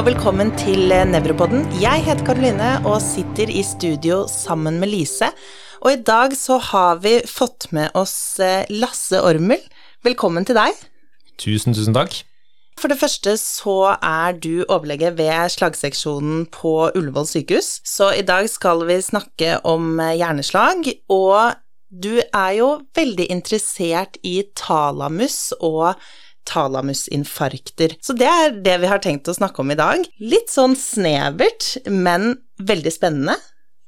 og velkommen til Nevropodden. Jeg heter Karoline og sitter i studio sammen med Lise. Og i dag så har vi fått med oss eh, Lasse Ormel. Velkommen til deg. Tusen, tusen takk. For det første så er du overlege ved slagseksjonen på Ullevål sykehus. Så i dag skal vi snakke om eh, hjerneslag, og du er jo veldig interessert i talamus og talamusinfarkter. Så det er det vi har tenkt å snakke om i dag. Litt sånn snevert, men veldig spennende.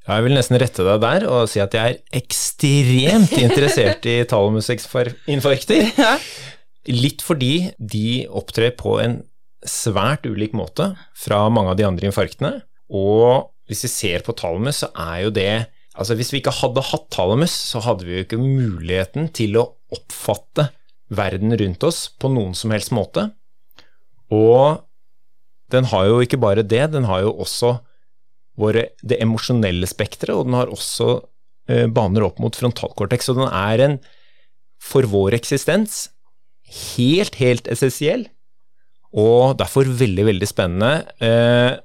Ja, jeg vil nesten rette deg der og si at jeg er ekstremt interessert i talamusinfarkter. Ja. Litt fordi de opptrer på en svært ulik måte fra mange av de andre infarktene. Og hvis vi ser på talamus, så er jo det Altså hvis vi ikke hadde hatt talamus, så hadde vi jo ikke muligheten til å oppfatte verden rundt oss på noen som helst måte. Og den har jo ikke bare det, den har jo også våre, det emosjonelle spekteret, og den har også eh, baner opp mot frontalkortex. Og den er en, for vår eksistens, helt, helt essensiell, og derfor veldig, veldig spennende. Eh,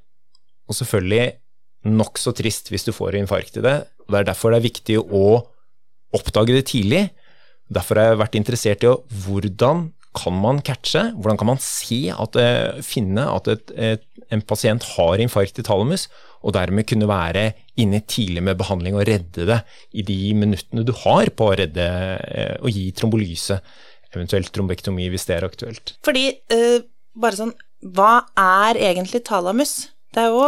og selvfølgelig nokså trist hvis du får infarkt i det. og Det er derfor det er viktig å oppdage det tidlig. Derfor har jeg vært interessert i å, hvordan kan man catche, hvordan kan man se at, eh, finne at et, et, en pasient har infarkt i thalamus, og dermed kunne være inne tidlig med behandling og redde det i de minuttene du har på å redde og eh, gi trombolyse, eventuelt trombektomi hvis det er aktuelt. Fordi, uh, bare sånn, hva er egentlig thalamus? Det er jo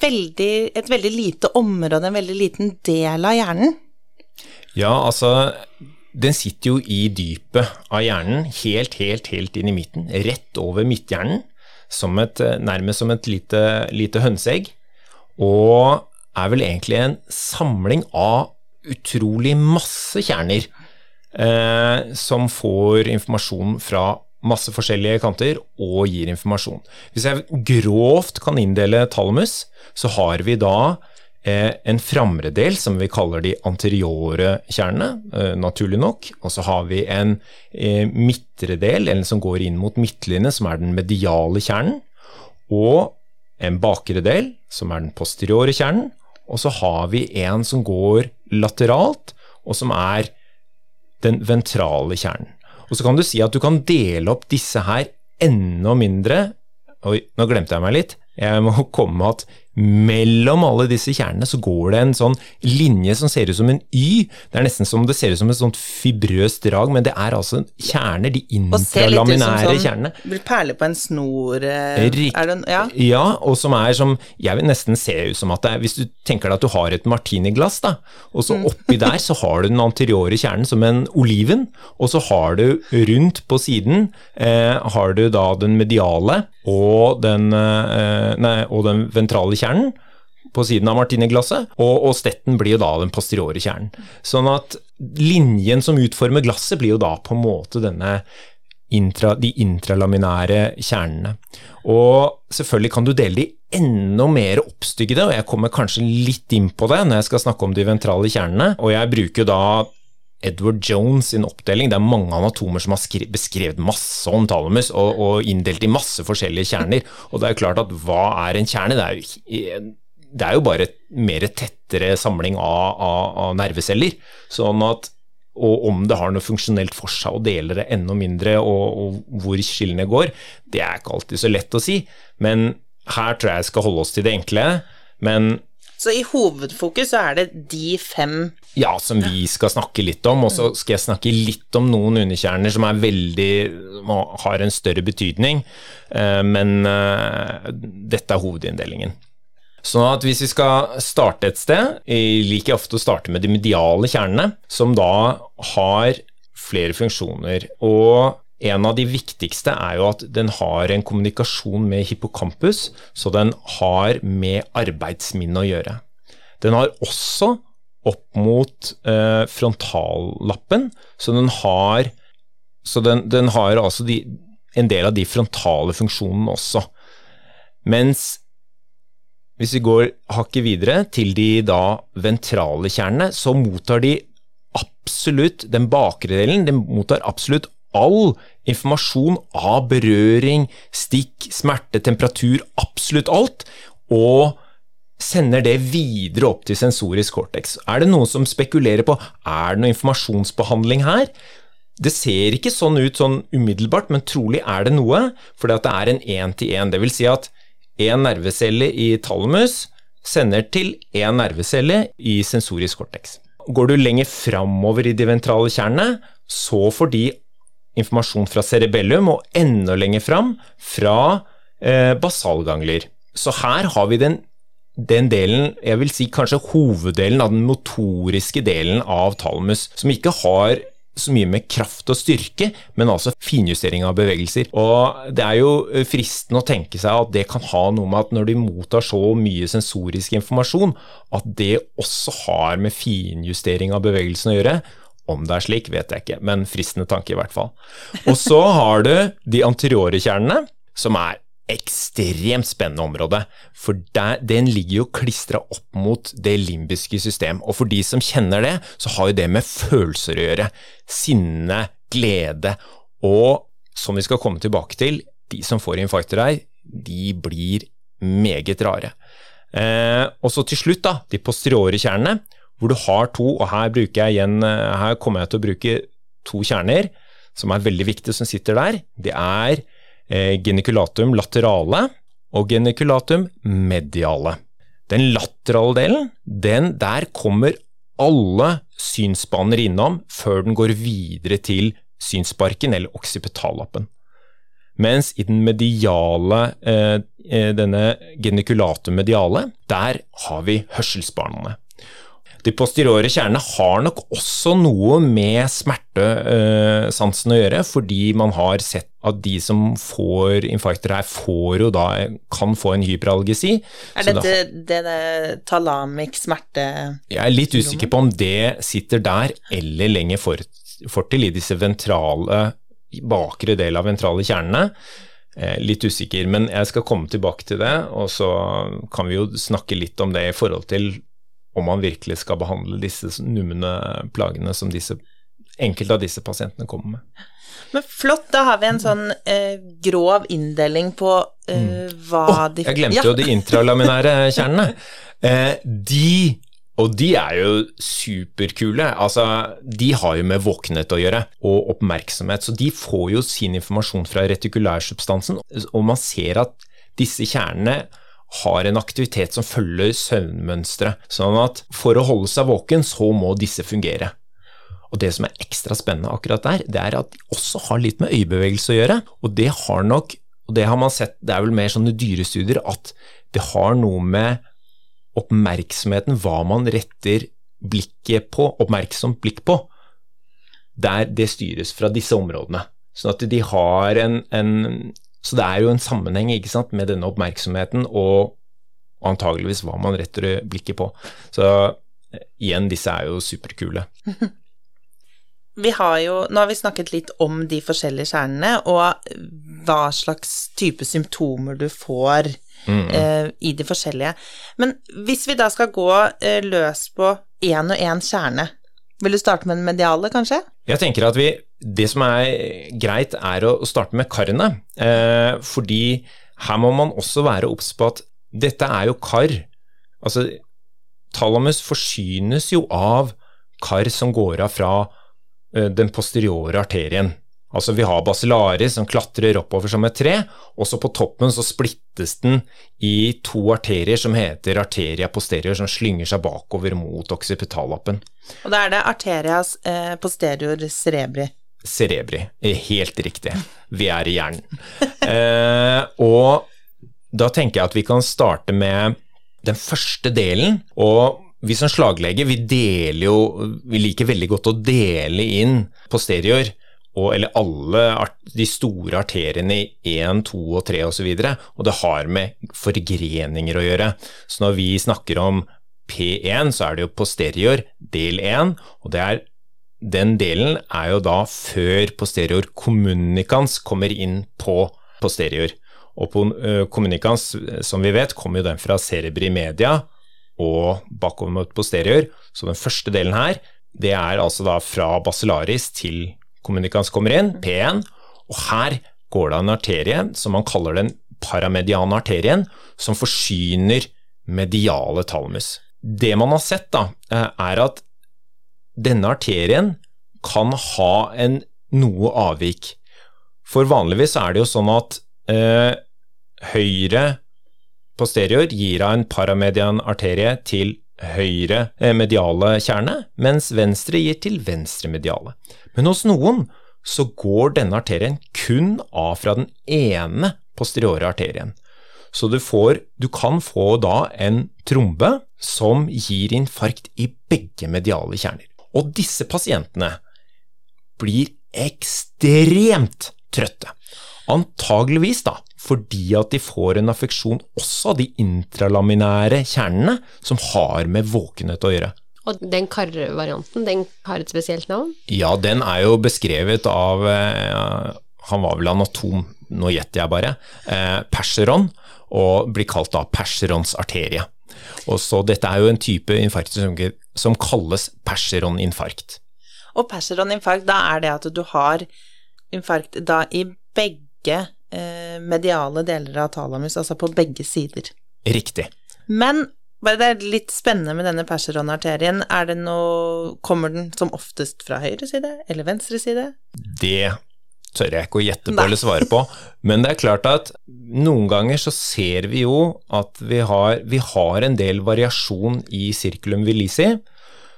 veldig, et veldig lite område, en veldig liten del av hjernen. Ja, altså den sitter jo i dypet av hjernen, helt, helt, helt inn i midten, rett over midthjernen, som et, nærmest som et lite, lite hønseegg, og er vel egentlig en samling av utrolig masse kjerner eh, som får informasjon fra masse forskjellige kanter og gir informasjon. Hvis jeg grovt kan inndele thalamus, så har vi da Eh, en framre del som vi kaller de anteriore kjernene, eh, naturlig nok. Og så har vi en eh, midtre del, eller som går inn mot midtlinje, som er den mediale kjernen. Og en bakre del, som er den posteriore kjernen. Og så har vi en som går lateralt, og som er den ventrale kjernen. Og så kan du si at du kan dele opp disse her enda mindre Oi, nå glemte jeg meg litt. Jeg må komme med at mellom alle disse kjernene så går det en sånn linje som ser ut som en Y. Det er nesten som det ser ut som et sånt fibrøst drag, men det er altså kjerner, de intralaminære kjernene. Og ser litt ut som sånn, perler på en snor eh, Rik, det, ja. ja. og som er som Jeg vil nesten se ut som at det er Hvis du tenker deg at du har et martiniglass, da, og så mm. oppi der så har du den anteriore kjernen som en oliven, og så har du rundt på siden eh, har du da den mediale og den, eh, nei, og den ventrale kjernen på siden av martiniglasset, og, og stetten blir jo da den posteriore kjernen. Sånn at linjen som utformer glasset, blir jo da på en måte denne intra, de intralaminære kjernene. Og selvfølgelig kan du dele de enda mer oppstyggede, og jeg kommer kanskje litt inn på det når jeg skal snakke om de ventrale kjernene. Og jeg bruker da Edward Jones sin oppdeling. Det er mange anatomer som har beskrevet masse om thalamus, og, og, inndelt i masse forskjellige kjerner. Og det er jo klart at hva er en kjerne? Det er jo, det er jo bare mer tettere samling av, av, av nerveceller. Sånn at og om det har noe funksjonelt for seg å dele det enda mindre, og, og, hvor skillene går, det er ikke alltid så lett å si. Men her tror jeg jeg skal holde oss til det enkle. Men så i hovedfokus så er det de fem Ja, som vi skal snakke litt om. Og så skal jeg snakke litt om noen underkjerner som er veldig har en større betydning. Eh, men eh, dette er hovedinndelingen. Sånn at hvis vi skal starte et sted, jeg ofte å starte med de mediale kjernene, som da har flere funksjoner. Og en av de viktigste er jo at den har en kommunikasjon med hippocampus, så den har med arbeidsminne å gjøre. Den har også opp mot eh, frontallappen, så den har, så den, den har altså de, en del av de frontale funksjonene også. Mens hvis vi går hakket videre til de da ventrale kjernene, så mottar de absolutt, den bakre delen den mottar absolutt all informasjon av berøring, stikk, smerte, temperatur, absolutt alt, og sender det videre opp til sensorisk cortex. Er det noen som spekulerer på er det noe informasjonsbehandling her? Det ser ikke sånn ut sånn umiddelbart, men trolig er det noe, fordi at det er en én-til-én. Det vil si at en nervecelle i thalamus sender til én nervecelle i sensorisk cortex. Går du lenger framover i de ventrale kjernene, så får de informasjon fra cerebellum og enda lenger fram fra eh, basalgangler. Så her har vi den den delen, jeg vil si kanskje hoveddelen av den motoriske delen av talmus, som ikke har så mye med kraft og styrke, men altså finjustering av bevegelser. Og Det er jo fristende å tenke seg at det kan ha noe med at når de mottar så mye sensorisk informasjon, at det også har med finjustering av bevegelsen å gjøre. Om det er slik, vet jeg ikke, men fristende tanke i hvert fall. Og så har du de anteriore kjernene, som er ekstremt spennende område, for der, den ligger jo klistra opp mot det limbiske system. Og for de som kjenner det, så har jo det med følelser å gjøre. Sinne, glede. Og som vi skal komme tilbake til, de som får infarkter her, de blir meget rare. Eh, og så til slutt, da, de posteriore kjernene, hvor du har to, og her, jeg igjen, eh, her kommer jeg til å bruke to kjerner som er veldig viktige, som sitter der. Det er Eh, geniculatum laterale og geniculatum mediale. Den laterale delen, den, der kommer alle synsbaner innom før den går videre til synsparken eller occipitallappen. Mens i den mediale, eh, denne geniculatum mediale, der har vi hørselsbanene. De posteriore kjernene har nok også noe med smertesansen å gjøre, fordi man har sett at de som får infarkter her, får da, kan få en hyperalgesi. Er dette det, det, talamik smerte... Jeg er litt usikker på om det sitter der eller lenger fortil i disse ventrale, bakre del av ventrale kjernene. Eh, litt usikker, men jeg skal komme tilbake til det, og så kan vi jo snakke litt om det i forhold til om man virkelig skal behandle disse numne plagene som disse, enkelte av disse pasientene kommer med. Men flott, da har vi en sånn eh, grov inndeling på eh, mm. hva oh, de Jeg glemte ja. jo de intralaminære kjernene. Eh, de og de er jo superkule. Altså, de har jo med våkenhet å gjøre, og oppmerksomhet. Så de får jo sin informasjon fra retikulærsubstansen, og man ser at disse kjernene har en aktivitet som følger søvnmønsteret. Sånn at for å holde seg våken, så må disse fungere. Og Det som er ekstra spennende akkurat der, det er at de også har litt med øyebevegelse å gjøre. Og det har nok, og det har man sett, det er vel mer sånne dyrestudier, at det har noe med oppmerksomheten, hva man retter blikket på, oppmerksomt blikk på, der det styres fra disse områdene. Sånn at de har en, en så det er jo en sammenheng ikke sant, med denne oppmerksomheten og antageligvis hva man retter blikket på. Så eh, igjen, disse er jo superkule. Vi har jo, nå har vi snakket litt om de forskjellige kjernene, og hva slags type symptomer du får mm. eh, i de forskjellige. Men hvis vi da skal gå eh, løs på én og én kjerne, vil du starte med den mediale, kanskje? Jeg tenker at vi det som er greit, er å starte med karene. Eh, fordi her må man også være obs på at dette er jo kar. Altså, thalamus forsynes jo av kar som går av fra eh, den posteriore arterien. Altså vi har basilari som klatrer oppover som et tre, og så på toppen så splittes den i to arterier som heter arteria posterior, som slynger seg bakover mot occipitallappen. Og da er det arterias eh, posterior cerebri cerebri. Helt riktig. Vi er i hjernen. Eh, og da tenker jeg at vi kan starte med den første delen. Og vi som slaglege, vi deler jo Vi liker veldig godt å dele inn posterior. Og, eller alle de store arteriene i 1, 2 og 3 osv. Og, og det har med forgreninger å gjøre. Så når vi snakker om P1, så er det jo posterior del 1, og det er den delen er jo da før posterior communicans kommer inn på posterior. Og på communicans, som vi vet, kommer jo den fra cerebri media og bakover mot posterior. Så den første delen her, det er altså da fra basilaris til communicans kommer inn, P1, og her går det en arterie som man kaller den paramediane arterien, som forsyner mediale talmus. Det man har sett, da, eh, er at denne arterien kan ha en noe avvik. For vanligvis er det jo sånn at eh, høyre posterior gir av en paramedian arterie til høyre eh, mediale kjerne, mens venstre gir til venstre mediale. Men hos noen så går denne arterien kun av fra den ene posteriore arterien. Så du, får, du kan få da en trombe som gir infarkt i begge mediale kjerner. Og disse pasientene blir ekstremt trøtte. Antageligvis da, fordi at de får en affeksjon også av de intralaminære kjernene som har med våkenhet å gjøre. Og den karvarianten, den har et spesielt navn? Ja, den er jo beskrevet av eh, Han var vel anatom, nå gjetter jeg bare. Eh, Perseron, og blir kalt da Perserons arterie. Og så Dette er jo en type infarkt som, som kalles Perseron-infarkt. Og Perseron-infarkt, da er det at du har infarkt da i begge eh, mediale deler av talamus, altså på begge sider. Riktig. Men bare det er litt spennende med denne Perseron-arterien. Er det noe Kommer den som oftest fra høyre side eller venstre side? Det tør jeg ikke å gjette på Nei. eller svare på, men det er klart at noen ganger så ser vi jo at vi har, vi har en del variasjon i sirkulum vilisi.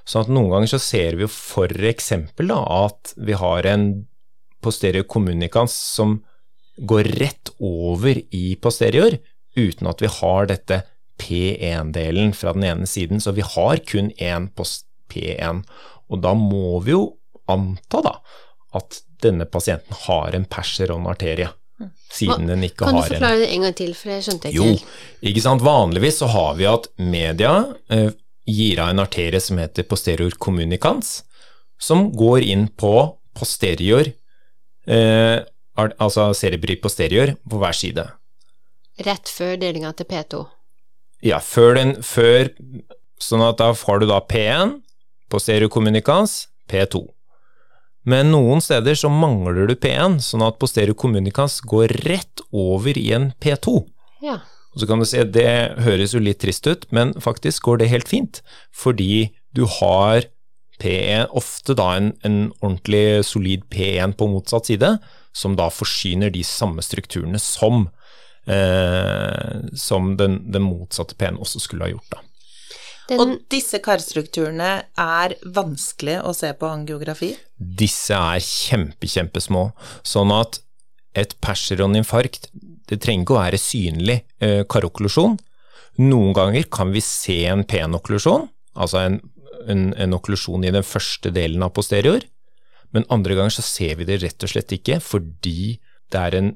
Sånn at noen ganger så ser vi jo eksempel at vi har en posterior communicans som går rett over i posterior, uten at vi har dette P1-delen fra den ene siden, så vi har kun én post P1. Og da må vi jo anta da at denne pasienten har en perseron-arterie. Siden den ikke har en Kan du forklare det en gang til, for det skjønte ikke Jo, ikke sant. Vanligvis så har vi at media eh, gir av en arterie som heter posterior communicans, som går inn på posterior, eh, altså cerebri posterior, på hver side. Rett før delinga til P2? Ja, før den før Sånn at da får du da P1, posterior communicans, P2. Men noen steder så mangler du P1, sånn at posterior communicans går rett over i en P2. Ja. Og så kan du se, det høres jo litt trist ut, men faktisk går det helt fint, fordi du har P1, ofte da en, en ordentlig solid P1 på motsatt side, som da forsyner de samme strukturene som eh, som den, den motsatte P1 også skulle ha gjort. da. Den... Og disse karstrukturene er vanskelig å se på angiografi? Disse er kjempe, kjempesmå. Sånn at et perseroninfarkt det trenger ikke å være synlig eh, karokklusjon. Noen ganger kan vi se en P-okklusjon, altså en, en, en okklusjon i den første delen av posterior, men andre ganger så ser vi det rett og slett ikke fordi det er en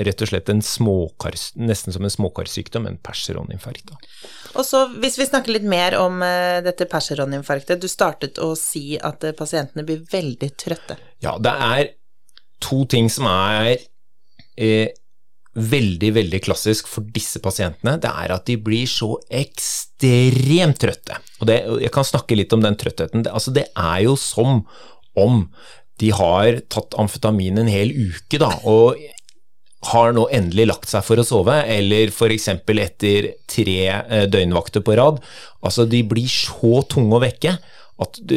rett og slett en småkar, nesten som en småkarsykdom, en perseroninfarkt. Og så Hvis vi snakker litt mer om uh, dette perseroninfarktet. Du startet å si at uh, pasientene blir veldig trøtte. Ja, det er to ting som er uh, veldig, veldig klassisk for disse pasientene. Det er at de blir så ekstremt trøtte. Og det, Jeg kan snakke litt om den trøttheten. Det, altså, det er jo som om de har tatt amfetamin en hel uke, da, og har nå endelig lagt seg for å sove, eller f.eks. etter tre eh, døgnvakter på rad. Altså, de blir så tunge å vekke at du,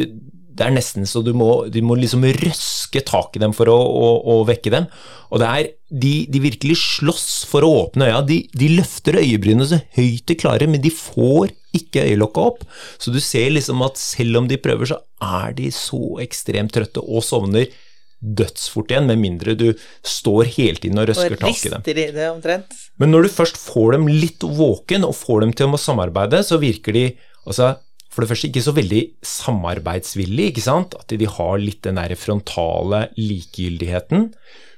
det er nesten så du må, du må liksom røske tak i dem for å, å, å vekke dem. Og det er, de, de virkelig slåss for å åpne øya. De, de løfter øyebrynene så høyt de klarer, men de får ikke øyelokka opp. Så du ser liksom at selv om de prøver, så er de så ekstremt trøtte og sovner dødsfort igjen, med mindre du står hele tiden og røsker tak i dem. I det omtrent. Men når du først får dem litt våken, og får dem til å samarbeide, så virker de altså, for det første ikke så veldig samarbeidsvillige, ikke sant? At de har litt den der frontale likegyldigheten.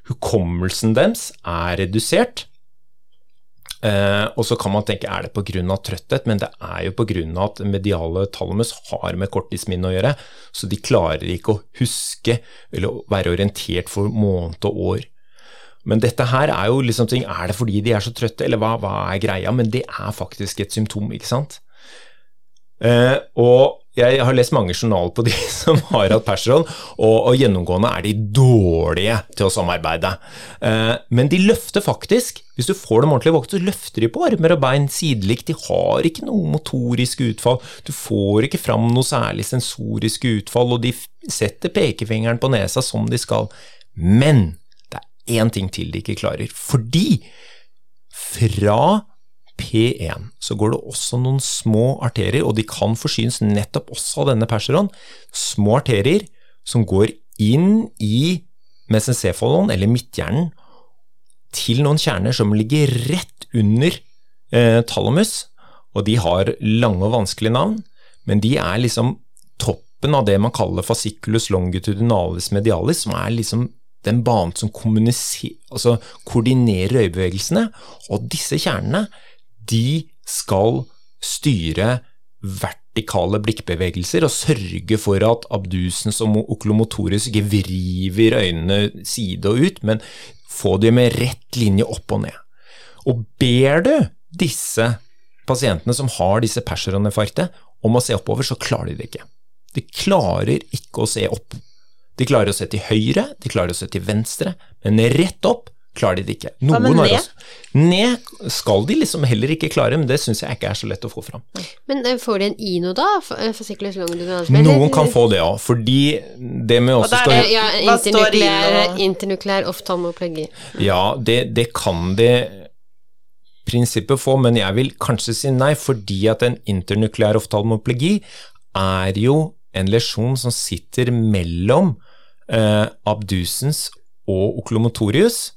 Hukommelsen deres er redusert. Eh, og så kan man tenke er det pga. trøtthet, men det er jo pga. at mediale thalamus har med korttidsminne å gjøre, så de klarer ikke å huske eller være orientert for måned og år. Men dette her er jo liksom ting Er det fordi de er så trøtte, eller hva, hva er greia? Men det er faktisk et symptom, ikke sant? Eh, og jeg har lest mange journaler på de som har hatt Perseron, og, og, gjennomgående er de dårlige til å samarbeide. Eh, men de løfter faktisk, hvis du får dem ordentlig våkne, så løfter de på armer og bein sidelikt. De har ikke noe motoriske utfall. Du får ikke fram noe særlig sensoriske utfall, og de setter pekefingeren på nesa som de skal. Men det er én ting til de ikke klarer. Fordi fra P1 så går det også noen små arterier, og de kan forsynes nettopp også av denne perseron. Små arterier som går inn i mesencephalon, eller midthjernen, til noen kjerner som ligger rett under eh, thalamus. Og de har lange og vanskelige navn, men de er liksom toppen av det man kaller fasciculus longitudinalis medialis, som er liksom den banen som altså koordinerer øyebevegelsene. Og disse kjernene de skal styre vertikale blikkbevegelser og sørge for at abdusens og oklomotorisk ikke vriver øynene side og ut, men få dem med rett linje opp og ned. Og ber du disse pasientene som har disse perseroninfarktet om å se oppover, så klarer de det ikke. De klarer ikke å se opp. De klarer å se til høyre, de klarer å se til venstre, men rett opp klarer de det ikke. Noen Hva med ned? Ned skal de liksom heller ikke klare, men det syns jeg ikke er så lett å få fram. Men eh, får de en INO da, for fasciculus longitudinalis? Noen kan få det, ja. Fordi det med også skal ja, internukleær, internukleær oftalmoplegi. Ja, det, det kan det prinsippet få, men jeg vil kanskje si nei, fordi at en internukleær oftalmoplegi er jo en lesjon som sitter mellom eh, abdusens og oklomotorius,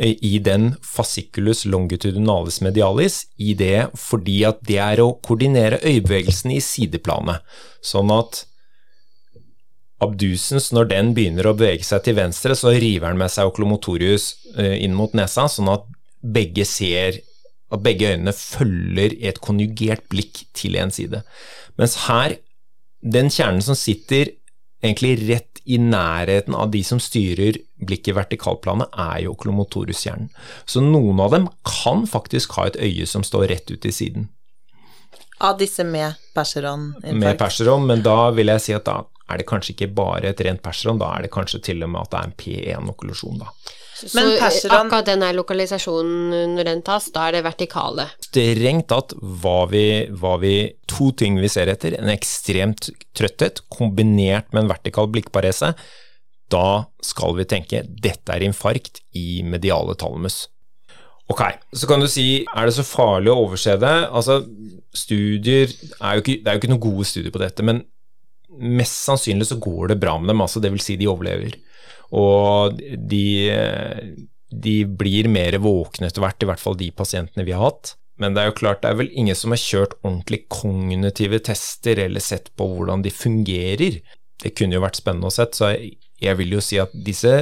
i den fasciculus longitudinalis medialis, i det fordi at det er å koordinere øyebevegelsene i sideplanet, sånn at abdusens, når den begynner å bevege seg til venstre, så river den med seg oklomotorius eh, inn mot nesa, sånn at begge ser at begge øynene følger et konjugert blikk til en side. Mens her, den kjernen som sitter egentlig rett i nærheten av de som styrer blikket i vertikalplanet, er jo oklomotorushjernen. Så noen av dem kan faktisk ha et øye som står rett ut i siden. Av disse med perseron-infarkt? Med perseron, men da vil jeg si at da er det kanskje ikke bare et rent perseron, da er det kanskje til og med at det er en P1-okkulasjon, da. Så Perseron... akkurat den lokalisasjonen, når den tas, da er det vertikale? Strengt tatt var vi, var vi to ting vi ser etter. En ekstremt trøtthet kombinert med en vertikal blikkparese. Da skal vi tenke dette er infarkt i mediale talmus. Ok, så kan du si er det så farlig å overse det? Altså, studier er jo ikke, Det er jo ikke noen gode studier på dette, men mest sannsynlig så går det bra med dem, altså vil si de overlever. Og de, de blir mer våkne etter hvert, i hvert fall de pasientene vi har hatt. Men det er jo klart, det er vel ingen som har kjørt ordentlig kognitive tester eller sett på hvordan de fungerer. Det kunne jo vært spennende å sett, så jeg vil jo si at disse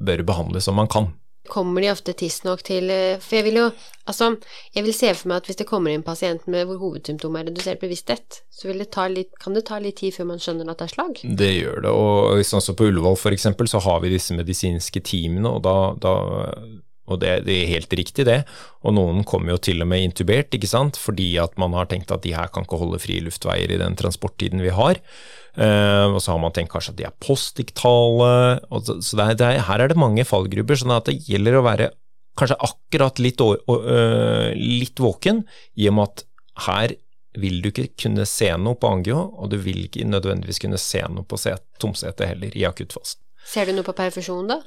bør behandles som man kan. Kommer de ofte tidsnok til eh, For jeg vil jo Altså, jeg vil se for meg at hvis det kommer inn pasient med hvor hovedsymptomet er redusert bevissthet, så det litt, kan det ta litt tid før man skjønner at det er slag? Det gjør det, og sånn som på Ullevål f.eks., så har vi disse medisinske teamene, og da, da og det, det, er helt riktig, det. Og noen kommer jo til og med intubert, ikke sant, fordi at man har tenkt at de her kan ikke holde frie luftveier i den transporttiden vi har. Uh, og så har man tenkt kanskje at de er postdiktale. Så, så det er, det er, her er det mange fallgrupper, sånn at det gjelder å være kanskje akkurat litt, uh, litt våken, i og med at her vil du ikke kunne se noe på angio, og du vil ikke nødvendigvis kunne se noe på tomsete heller, i akuttfasen. Ser du noe på perfusjon, da?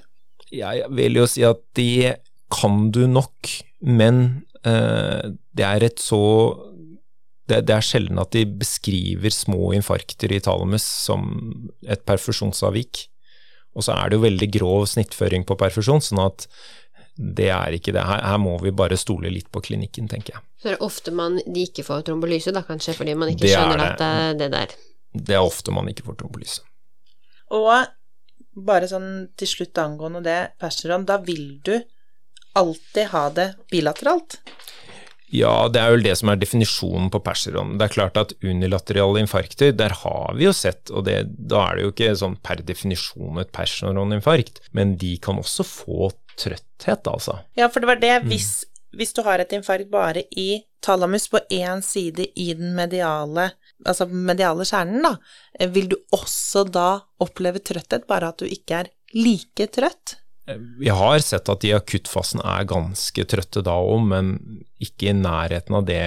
Jeg vil jo si at det kan du nok, men uh, det er et så det, det, er sjelden at de beskriver små infarkter i thalamus som et perfusjonsavvik. Og så er det jo veldig grov snittføring på perfusjon, sånn at det er ikke det. Her, her, må vi bare stole litt på klinikken, tenker jeg. Så det er ofte man de ikke får trombolyse, da kanskje, fordi man ikke skjønner det. at det er det der? Det er ofte man ikke får trombolyse. Og bare sånn til slutt angående det, Perseron, da vil du alltid ha det bilateralt? Ja, det er vel det som er definisjonen på perseron. Det er klart at unilaterale infarkter, der har vi jo sett, og det, da er det jo ikke sånn per definisjon et perseroninfarkt, men de kan også få trøtthet, altså. Ja, for det var det, hvis, mm. hvis du har et infarkt bare i talamus på én side i den mediale altså mediale kjernen, da, vil du også da oppleve trøtthet, bare at du ikke er like trøtt? Vi har sett at de i akuttfasen er ganske trøtte da òg, men ikke i nærheten av det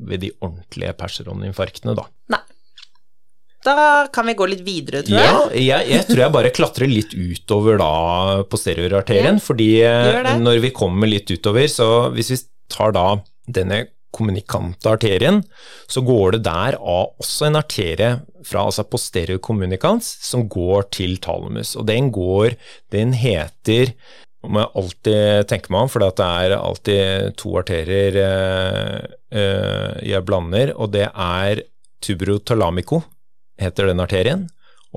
ved de ordentlige perseroninfarktene, da. Nei. Da kan vi gå litt videre, tror jeg. Ja, jeg, jeg tror jeg bare klatrer litt utover da posteriorarterien, Ja, fordi når vi kommer litt utover, så hvis vi tar da denne kommunikante arterien, så går det der av også en arterie fra altså posterior communicans som går til thalamus, og den går, den heter må jeg alltid tenke meg om, for det er alltid to arterier eh, eh, jeg blander, og det er tuberothalamico, heter den arterien,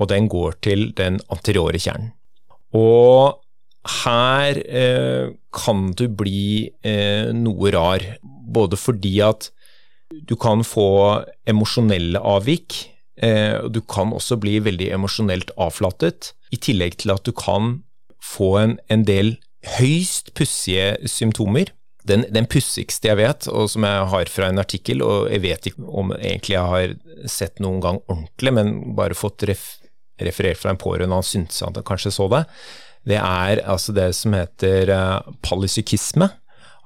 og den går til den anteriore kjernen. Og her eh, kan du bli eh, noe rar, både fordi at du kan få emosjonelle avvik, eh, og du kan også bli veldig emosjonelt avflatet, i tillegg til at du kan få en, en del høyst pussige symptomer. Den, den pussigste jeg vet, og som jeg har fra en artikkel, og jeg vet ikke om egentlig jeg har sett noen gang ordentlig, men bare fått ref, referert fra en pårørende, han syntes han kanskje så det, det er altså det som heter uh, palysykisme,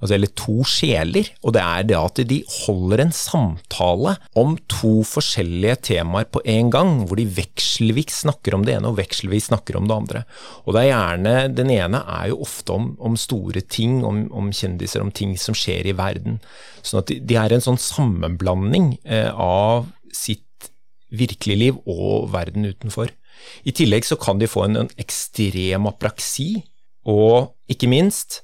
altså, eller to sjeler, og det er det at de holder en samtale om to forskjellige temaer på en gang, hvor de vekselvis snakker om det ene og vekselvis snakker om det andre. Og det er gjerne, Den ene er jo ofte om, om store ting, om, om, kjendiser, om ting som skjer i verden. Sånn at de, de er en sånn sammenblanding eh, av sitt virkelige liv og verden utenfor. I tillegg så kan de få en, en ekstrem apraksi, og ikke minst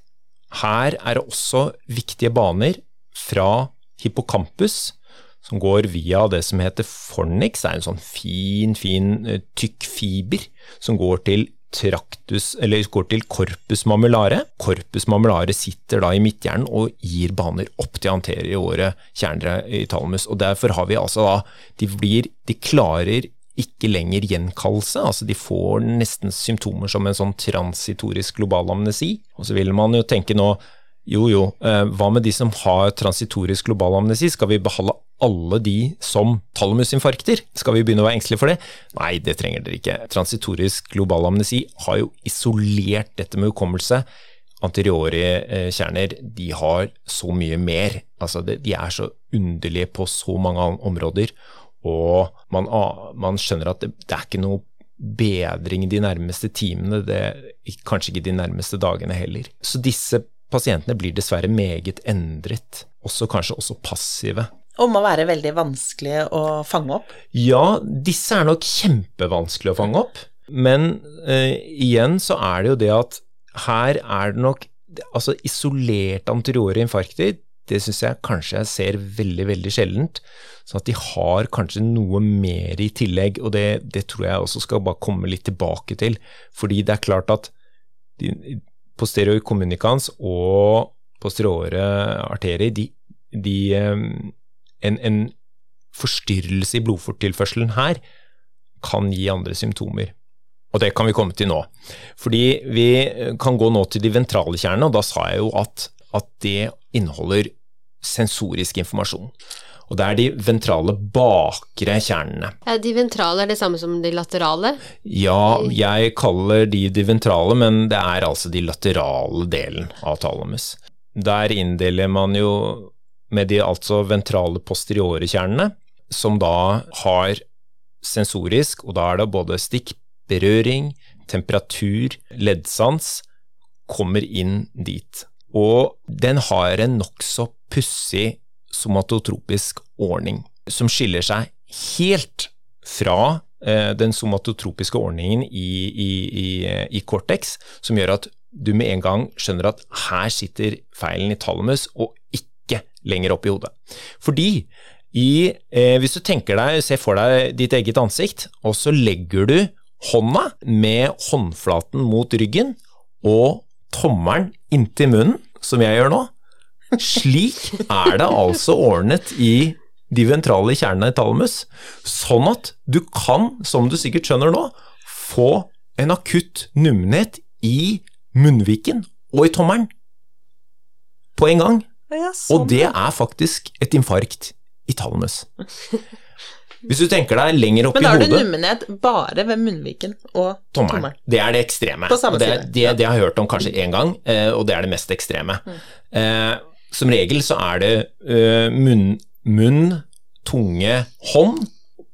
her er det også viktige baner fra hippocampus, som går via det som heter fornix, det er en sånn fin, fin tykk fiber som går til traktus, eller går til corpus mammulare. Corpus mammulare sitter da i midthjernen og gir baner opp til anterioret kjerner i thalamus. Og derfor har vi altså da De blir De klarer ikke lenger gjenkallelse, altså de får nesten symptomer som en sånn transitorisk global amnesi. Og så vil man jo tenke nå, jo jo, eh, hva med de som har transitorisk global amnesi, skal vi beholde alle de som talmusinfarkter? Skal vi begynne å være engstelige for det? Nei, det trenger dere ikke. Transitorisk global amnesi har jo isolert dette med hukommelse. Anteriore kjerner, de har så mye mer. Altså, de er så underlige på så mange områder og man, man skjønner at det, det, er ikke noe bedring de nærmeste timene, det, kanskje ikke de nærmeste dagene heller. Så disse pasientene blir dessverre meget endret, også kanskje også passive. Og må være veldig vanskelig å fange opp? Ja, disse er nok kjempevanskelig å fange opp, men eh, igjen så er det jo det at her er det nok Altså isolerte anteriore infarkter, det syns jeg kanskje jeg ser veldig, veldig sjeldent. Sånn at de har kanskje noe mer i tillegg, og det, det, tror jeg også skal bare komme litt tilbake til. Fordi det er klart at de, posterior communicans og posteriore arterie, de, de en, en forstyrrelse i blodfortilførselen her kan gi andre symptomer. Og det kan vi komme til nå. Fordi vi kan gå nå til de ventrale kjernene, og da sa jeg jo at, at det inneholder sensorisk informasjon. Og det er de ventrale bakre kjernene. Ja, de ventrale er det samme som de laterale? Ja, jeg kaller de de ventrale, men det er altså de laterale delen av thalamus. Der inndeler man jo med de altså ventrale posteriore kjernene, som da har sensorisk, og da er det både stikk, berøring, temperatur, leddsans, kommer inn dit. Og den har en nokså pussig somatotropisk ordning, som skiller seg helt fra eh, den somatotropiske ordningen i, i, i, i, cortex, som gjør at du med en gang skjønner at her sitter feilen i thalamus, og ikke lenger opp i hodet. Fordi i, eh, hvis du tenker deg, ser for deg ditt eget ansikt, og så legger du hånda med håndflaten mot ryggen og tommelen inntil munnen, som jeg gjør nå. Slik er det altså ordnet i de ventrale kjernene i thalamus, sånn at du kan, som du sikkert skjønner nå, få en akutt nummenhet i munnviken og i tommelen på en gang. Ja, sånn. Og det er faktisk et infarkt i thalamus. Hvis du tenker deg lenger opp i hodet Men da er det nummenhet bare ved munnviken og Tommelen. tommelen. Det er det ekstreme. På samme det, side. det, det har jeg hørt om kanskje én gang, eh, og det er det mest ekstreme. Eh, som regel så er det eh, munn, munn, tunge, hånd,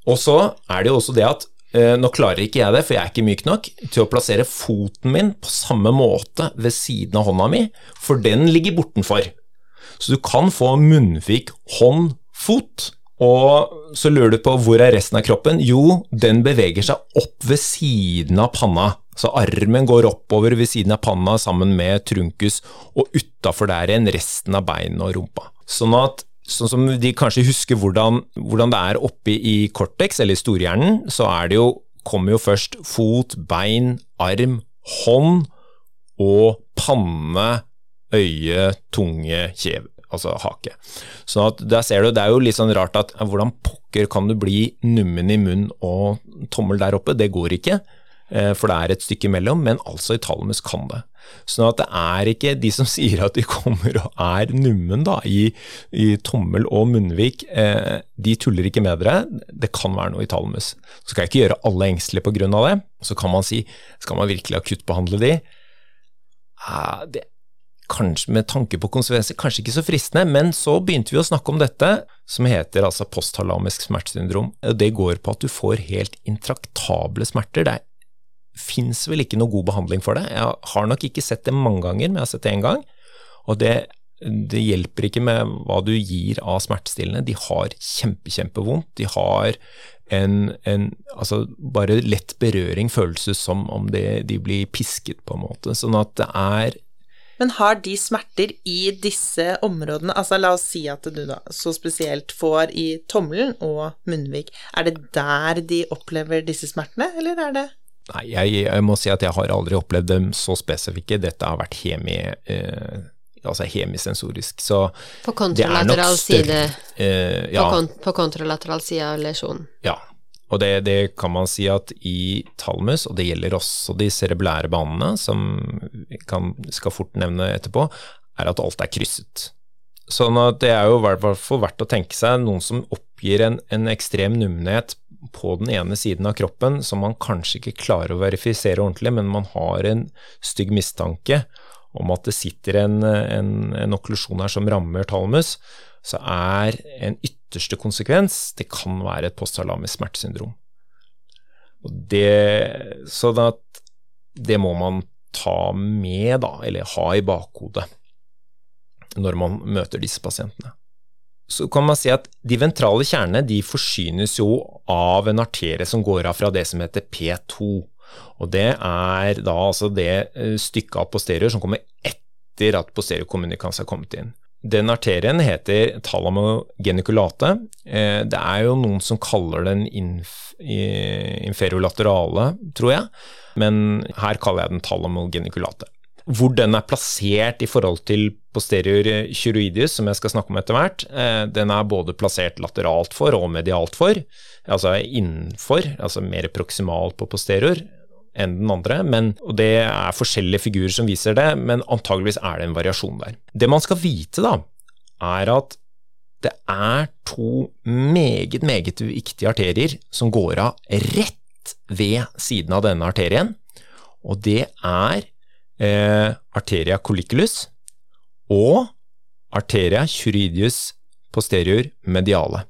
og så er det jo også det at eh, nå klarer ikke jeg det, for jeg er ikke myk nok, til å plassere foten min på samme måte ved siden av hånda mi, for den ligger bortenfor. Så du kan få munnvik, hånd, fot. Og så lurer du på hvor er resten av kroppen? Jo, den beveger seg opp ved siden av panna. Så armen går oppover ved siden av panna sammen med trunkus, og utafor der igjen resten av beinene og rumpa. Sånn at Sånn som de kanskje husker hvordan, hvordan det er oppe i cortex, eller i storhjernen, så jo, kommer jo først fot, bein, arm, hånd og panne, øye, tunge, kjev, altså hake. Så der ser du, det er jo litt sånn rart at hvordan pokker kan du bli nummen i munn og tommel der oppe? Det går ikke, eh, for det er et stykke imellom, men altså i thalamus kan det. Sånn at det er ikke de som sier at de kommer og er nummen da, i, i tommel og munnvik, eh, de tuller ikke med dere. Det kan være noe i thalamus. Så skal jeg ikke gjøre alle engstelige av det. Så kan man si, skal man virkelig akuttbehandle de? Eh, det kanskje med tanke på konsekvenser, kanskje ikke så fristende, men så begynte vi å snakke om dette, som heter altså posthalamisk smertesyndrom. Det går på at du får helt intraktable smerter. Det fins vel ikke noe god behandling for det. Jeg har nok ikke sett det mange ganger, men jeg har sett det én gang. Og det, det hjelper ikke med hva du gir av smertestillende. De har kjempe, kjempevondt. De har en, en altså bare lett berøring føles som om de, de blir pisket, på en måte. Sånn at det er Men har de smerter i disse områdene, altså la oss si at du da så spesielt får i tommelen og munnvik, er det der de opplever disse smertene, eller er det Nei, jeg, jeg må si at jeg har aldri opplevd dem så spesifikke. Dette har vært hemi, eh, altså hemisensorisk. Så På det er nok større eh, på, kon på kontralateral side av lesjonen. ja. Og det, det kan man si at i talmus, og det gjelder også de cereblære banene, som vi skal fort nevne etterpå, er at alt er krysset. Sånn at det er jo i hvert fall verdt å tenke seg noen som oppgir en, en ekstrem nummenhet på den ene siden av kroppen som man kanskje ikke klarer å verifisere ordentlig, men man har en stygg mistanke om at det sitter en, en, en okklusjon her som rammer talmus, så er en ytterste konsekvens det kan være et postsalamisk smertesyndrom. Det, så at det må man ta med, da, eller ha i bakhodet når man møter disse pasientene. Så kan man si at de ventrale kjernene de forsynes jo av en arterie som går av fra det som heter P2. Og det er da altså det eh, stykket av posterior som kommer etter at posterior communicans har kommet inn. Den arterien heter talamogeniculate. Eh, Det er jo noen som kaller den inf inferolaterale, tror jeg, men her kaller jeg den talamogeniculate. Hvor den er plassert i forhold til posterior kyroidius, som jeg skal snakke om etter hvert, eh, den er både plassert lateralt for og medialt for, altså innenfor, altså mer proksimalt på posterior enn den andre, men, og det er forskjellige figurer som viser det, men antageligvis er det en variasjon der. Det man skal vite, da, er at det er to meget, meget viktige arterier som går av rett ved siden av denne arterien, og det er eh, arteria colliculus og arteria curidius posterior mediale.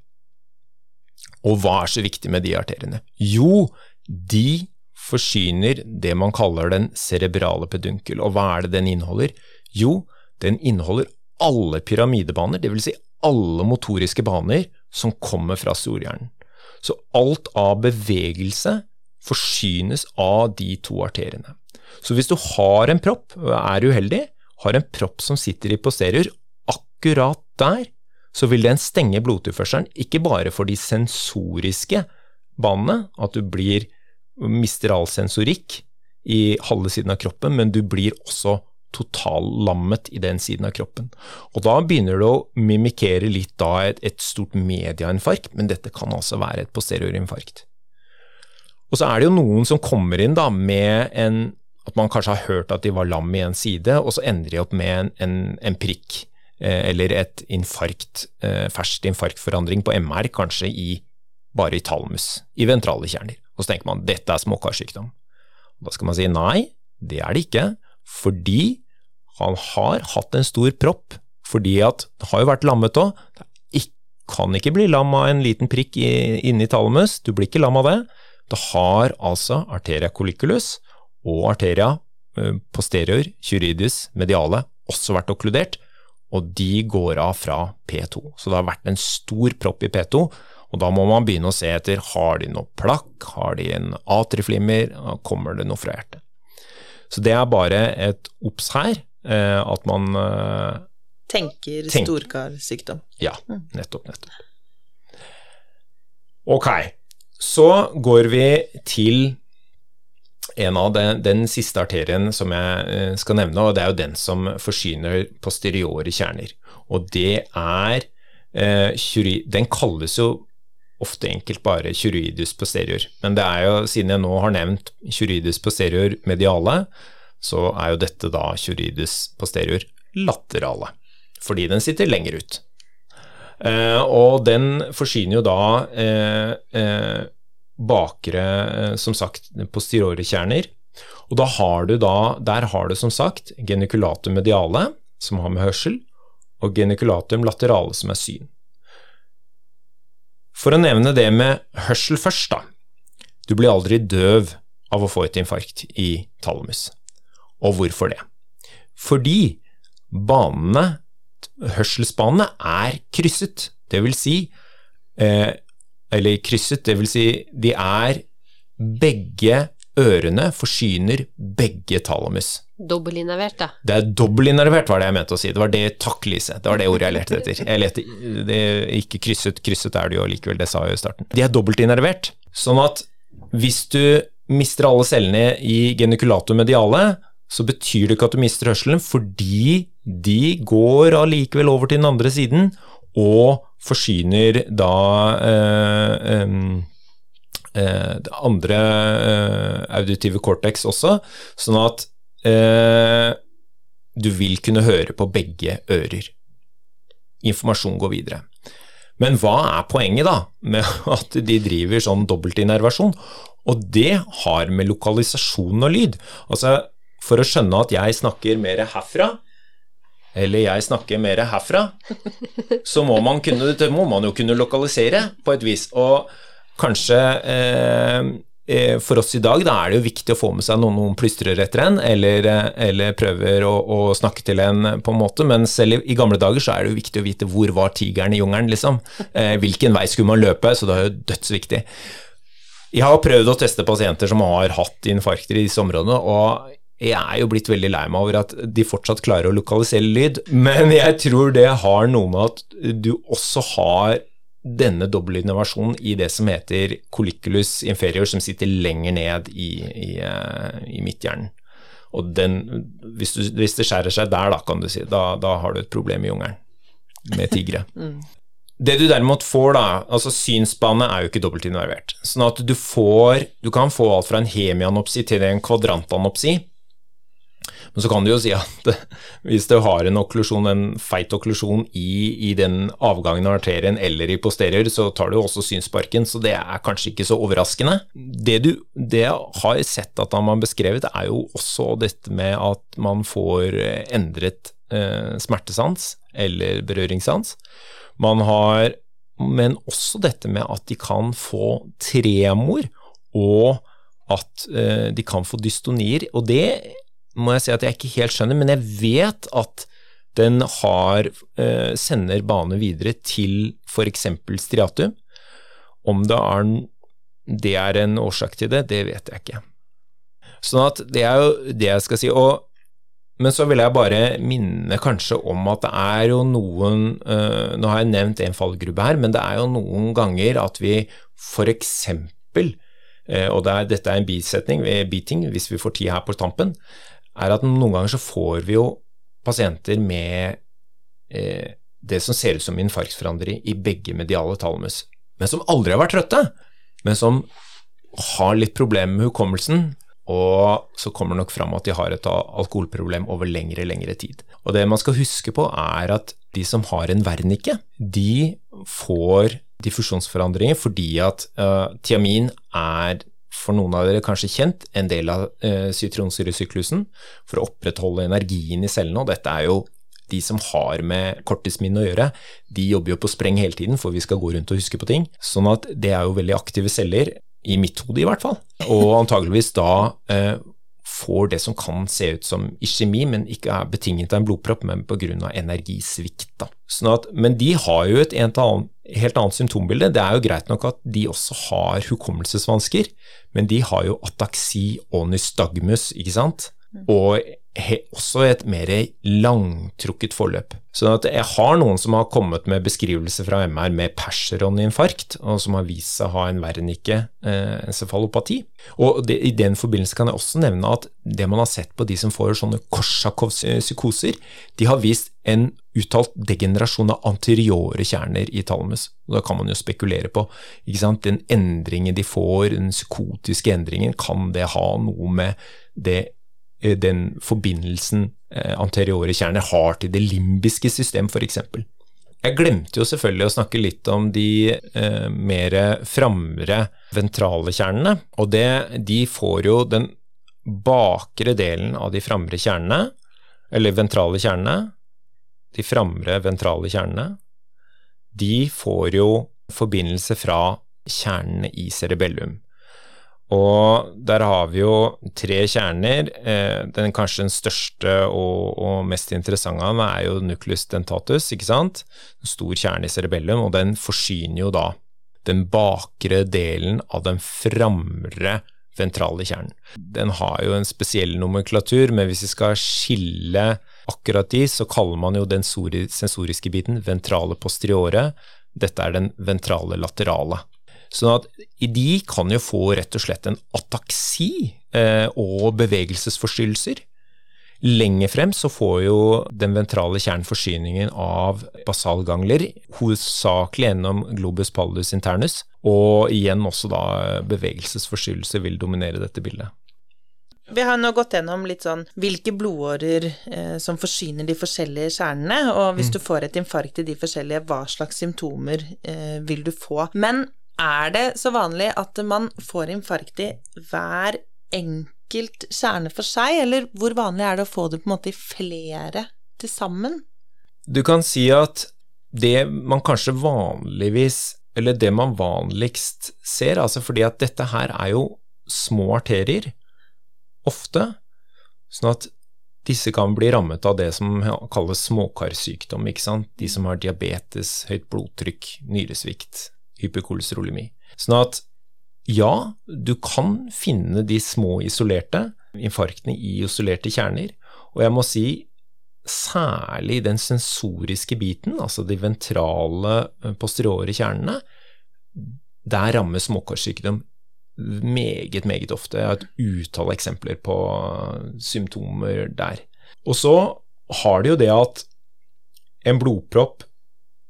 Og hva er så viktig med de arteriene? Jo, de forsyner det man kaller den cerebrale pedunkel. Og hva er det den inneholder? Jo, den inneholder alle pyramidebaner, dvs. Si alle motoriske baner som kommer fra storhjernen. Så alt av bevegelse forsynes av de to arteriene. Så hvis du har en propp, er uheldig, har en propp som sitter i posterior, akkurat der, så vil den stenge blodtilførselen, ikke bare for de sensoriske banene, at du blir, mister all sensorikk i halve siden av kroppen, men du blir også totallammet i den siden av kroppen. Og da begynner det å mimikere litt da et, et stort mediainfarkt, men dette kan altså være et posteriorinfarkt. Og så er det jo noen som kommer inn da med en at man kanskje har hørt at de var lam i en side, og så ender de opp med en, en, en prikk eh, eller et infarkt, eh, ferskt infarktforandring på MR, kanskje i bare i talmus, i ventrale kjerner. Og så tenker man dette er småkarsykdom. Da skal man si nei, det er det ikke, fordi han har hatt en stor propp. Fordi at det har jo vært lammet òg. Kan ikke bli lam av en liten prikk inni thalamus, du blir ikke lam av det. Det har altså arteria colliculus og arteria eh, posterior, curidus, mediale, også vært okkludert, og de går av fra P2. Så det har vært en stor propp i P2, og da må man begynne å se etter har de noe plakk, har de en atriflimmer, kommer det noe fra hjertet. Så det er bare et obs her, eh, at man eh, Tenker Tenk. storkarsykdom. Ja, nettopp, nettopp. Ok, så går vi til en av den, den siste arterien som jeg eh, skal nevne, og det er jo den som forsyner posteriore kjerner. Og det er eh, Den kalles jo ofte enkelt bare kyroidus posterior. Men det er jo, siden jeg nå har nevnt kyroidus posterior mediale, så er jo dette da kyroidus posterior laterale. Fordi den sitter lenger ut. Eh, og den forsyner jo da eh, eh, bakre, eh, som sagt, posteriore kjerner. Og da har du da, der har du som sagt geniculatum mediale, som har med hørsel, og geniculatum laterale, som er syn. For å nevne det med hørsel først, da. Du blir aldri døv av å få et infarkt i thalamus. Og hvorfor det? Fordi banene, hørselsbanene, er krysset. Det vil si eh, Eller krysset, det vil si de er Begge ørene forsyner begge thalamus. Dobbeltinnervert, da. Det er dobbeltinnervert, var det jeg mente å si. Det var det takk, Lise. Det var det ordet jeg lette etter. Jeg lette, det ikke krysset, krysset er det jo likevel, det sa jeg i starten. De er dobbeltinnervert, sånn at hvis du mister alle cellene i geniculatum mediale, så betyr det ikke at du mister hørselen, fordi de går allikevel over til den andre siden og forsyner da øh, eh, det andre eh, auditive cortex også, sånn at eh, du vil kunne høre på begge ører. Informasjon går videre. Men hva er poenget da med at de driver sånn dobbeltinnervasjon? Og det har med lokalisasjon og lyd. Altså, for å skjønne at jeg snakker mer herfra, eller jeg snakker mer herfra, så må man, kunne, må man jo kunne lokalisere på et vis. Og kanskje eh, eh, for oss i dag da er det jo viktig å få med seg noen, noen plystrer etter en, eller, eh, eller prøver å, å, snakke til en på en måte, men selv i, gamle dager så er det jo viktig å vite hvor var tigeren i jungelen, liksom. Eh, hvilken vei skulle man løpe, så det er jo dødsviktig. Jeg har prøvd å teste pasienter som har hatt infarkter i disse områdene, og jeg er jo blitt veldig lei meg over at de fortsatt klarer å lokalisere lyd, men jeg tror det har noe med at du også har denne dobbeltinnovasjonen i det som heter colliculus inferior, som sitter lenger ned i, i, eh, i midthjernen. Og den, hvis, du, hvis, det skjærer seg der, da, kan du si, da, da har du et problem i jungelen med tigre. mm. Det du derimot får, da, altså synsbane er jo ikke dobbeltinnervert. Sånn at du får Du kan få alt fra en hemianopsi til en kvadrantanopsi. Men så kan du jo si at hvis du har en okklusjon, en feit okklusjon i, i, den avgangen av arterien eller i posterior, så tar du også synsparken, så det er kanskje ikke så overraskende. Det du det har sett at man har beskrevet, er jo også dette med at man får endret eh, smertesans eller berøringssans. Man har men også dette med at de kan få tremor, og at eh, de kan få dystonier. Og det må jeg si at jeg ikke helt skjønner, men jeg vet at den har, eh, sender bane videre til f.eks. striatum. Om det er, det er, en årsak til det, det vet jeg ikke. Sånn at det er jo det jeg skal si. Og, men så vil jeg bare minne kanskje om at det er jo noen eh, Nå har jeg nevnt en fallgruppe her, men det er jo noen ganger at vi f.eks. Eh, og det er, dette er en bisetning, biting, hvis vi får tid her på tampen, er at noen ganger så får vi jo pasienter med eh, det som ser ut som infarktforandring i begge mediale talmus, men som aldri har vært trøtte, men som har litt problemer med hukommelsen, og så kommer det nok fram at de har et alkoholproblem over lengre, lengre tid. Og det man skal huske på, er at de som har en Wernicke, de får diffusjonsforandringer fordi at uh, tiamin er for noen av dere kanskje kjent, en del av eh, sitronsyresyklusen for å opprettholde energien i cellene, og dette er jo de som har med korttidsminne å gjøre, de jobber jo på spreng hele tiden, for vi skal gå rundt og huske på ting. Sånn at det er jo veldig aktive celler, i mitt hode i hvert fall, og antageligvis da eh, får det som kan se ut som iskjemi, men ikke er betinget av en blodpropp, men pga. energisvikt. Da. Sånn at, men de har jo et annet, helt annet symptombilde. Det er jo greit nok at de også har hukommelsesvansker, men de har jo ataksi og nystagmus, ikke sant? Mm. Og også et mer langtrukket forløp. Så jeg har noen som har kommet med beskrivelser fra MR med perseroninfarkt, og som har vist seg å ha en Wernicke-encefalopati. Eh, og det, I den forbindelse kan jeg også nevne at det man har sett på de som får sånne Korsakow-psykoser, de har vist en uttalt degenerasjon av anteriore kjerner i thalamus. Og da kan man jo spekulere på den endringen de får, den psykotiske endringen, kan det ha noe med det den forbindelsen eh, anteriore kjerner har til det limbiske system, f.eks. Jeg glemte jo selvfølgelig å snakke litt om de eh, mer framre ventrale kjernene. Og det, de får jo den bakre delen av de framre kjernene, eller ventrale kjernene, de framre ventrale kjernene, de får jo forbindelse fra kjernene i cerebellum. Og der har vi jo tre kjerner. Eh, den kanskje den største og, og mest interessante av dem er jo nucleus dentatus, ikke sant. En stor kjerne i cerebellum, og den forsyner jo da den bakre delen av den framre ventrale kjernen. Den har jo en spesiell nomenklatur, men hvis vi skal skille akkurat de, så kaller man jo den sensoriske biten ventrale posteriore. Dette er den ventrale laterale. Sånn at de kan jo få rett og slett en ataksi eh, og bevegelsesforstyrrelser. Lenger frem så får jo den ventrale kjernen forsyningen av basalgangler, hovedsakelig gjennom globus pallus internus, og igjen også da bevegelsesforstyrrelser vil dominere dette bildet. Vi har nå gått gjennom litt sånn hvilke blodårer eh, som forsyner de forskjellige kjernene, og hvis mm. du får et infarkt i de forskjellige, hva slags symptomer eh, vil du få. Men er det så vanlig at man får infarkt i hver enkelt kjerne for seg, eller hvor vanlig er det å få det på en måte i flere til sammen? Du kan si at det man kanskje vanligvis, eller det man vanligst ser, altså fordi at dette her er jo små arterier, ofte, sånn at disse kan bli rammet av det som kalles småkarsykdom, ikke sant, de som har diabetes, høyt blodtrykk, nyresvikt, hyperkolesterolemi. Sånn at ja, du kan finne de små isolerte infarktene i isolerte kjerner, og jeg må si særlig den sensoriske biten, altså de ventrale eh, posteriore kjernene, der rammes småkårssykdom meget, meget ofte. Jeg har et utall eksempler på symptomer der. Og så har det jo det at en blodpropp,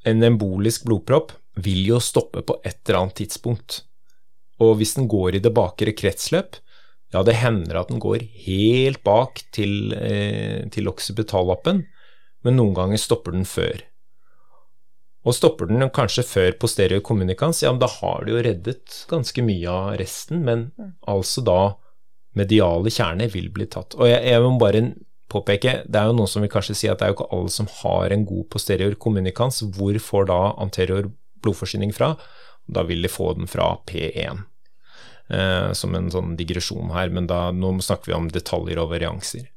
en embolisk blodpropp, vil jo stoppe på et eller annet tidspunkt. Og hvis den går i det bakre kretsløp, ja, det hender at den går helt bak til, eh, til oksipitallappen, men noen ganger stopper den før. Og stopper den kanskje før posterior communicans, ja, men da har du jo reddet ganske mye av resten, men mm. altså da mediale kjerner vil bli tatt. Og jeg, jeg må bare påpeke, det er jo noen som vil kanskje si at det er jo ikke alle som har en god posterior communicans, hvor får da anterior blodforsyning fra. Da vil de få den fra P1, eh, som en sånn digresjon her, men da, nå snakker vi om detaljer og varianser.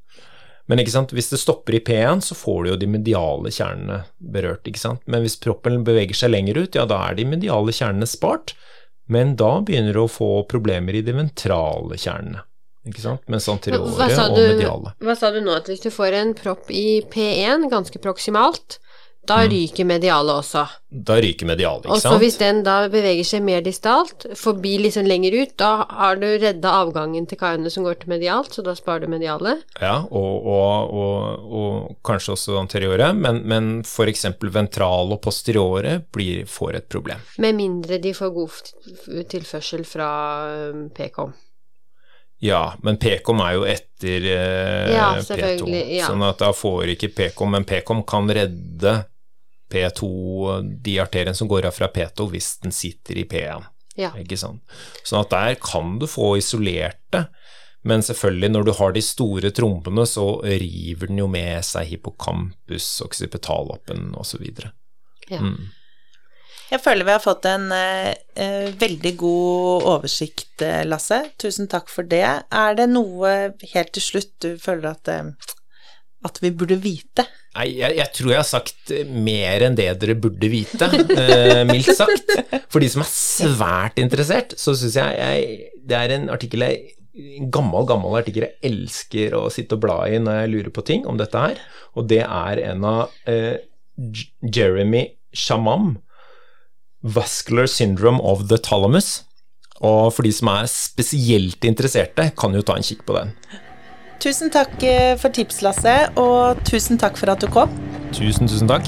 Men hvis det stopper i P1, så får du jo de mediale kjernene berørt. ikke sant? Men hvis proppen beveger seg lenger ut, ja, da er de mediale kjernene spart. Men da begynner du å få problemer i de ventrale kjernene. Ikke sant? Mens anteriore og mediale. Hva sa du nå, at hvis du får en propp i P1 ganske proksimalt, da mm. ryker medialet også. Da ryker medialet, ikke sant. Og så hvis den da beveger seg mer distalt, forbi litt sånn lenger ut, da har du redda avgangen til kaiene som går til medialt, så da sparer du medialet. Ja, og, og, og, og kanskje også anteriore, men, men f.eks. ventral og posteriore blir, får et problem. Med mindre de får god tilførsel fra um, PKOM. Ja, men PKOM er jo etter eh, ja, P2, ja. sånn at da får ikke PKOM, men PKOM kan redde P2, de arteriene som går av fra P2 hvis den sitter i P1. Ja. Ikke sant? Sånn at der kan du få isolert det. Men selvfølgelig, når du har de store trompene, så river den jo med seg hippocampus, occipitaloppen osv. Ja. Mm. Jeg føler vi har fått en eh, eh, veldig god oversikt, eh, Lasse. Tusen takk for det. Er det noe helt til slutt du føler at, eh, at vi burde vite? Nei, jeg, jeg tror jeg har sagt mer enn det dere burde vite, eh, mildt sagt. For de som er svært interessert, så syns jeg, jeg det er en artikkel jeg en gammel, gammel artikkel jeg elsker å sitte og bla i når jeg lurer på ting om dette her, og det er en av eh, Jeremy Shamam, 'Vascular Syndrome of the Thalamus'. Og for de som er spesielt interesserte, kan jo ta en kikk på den. Tusen takk eh, for tips, Lasse, og tusen takk for at du kom. Tusen, tusen takk.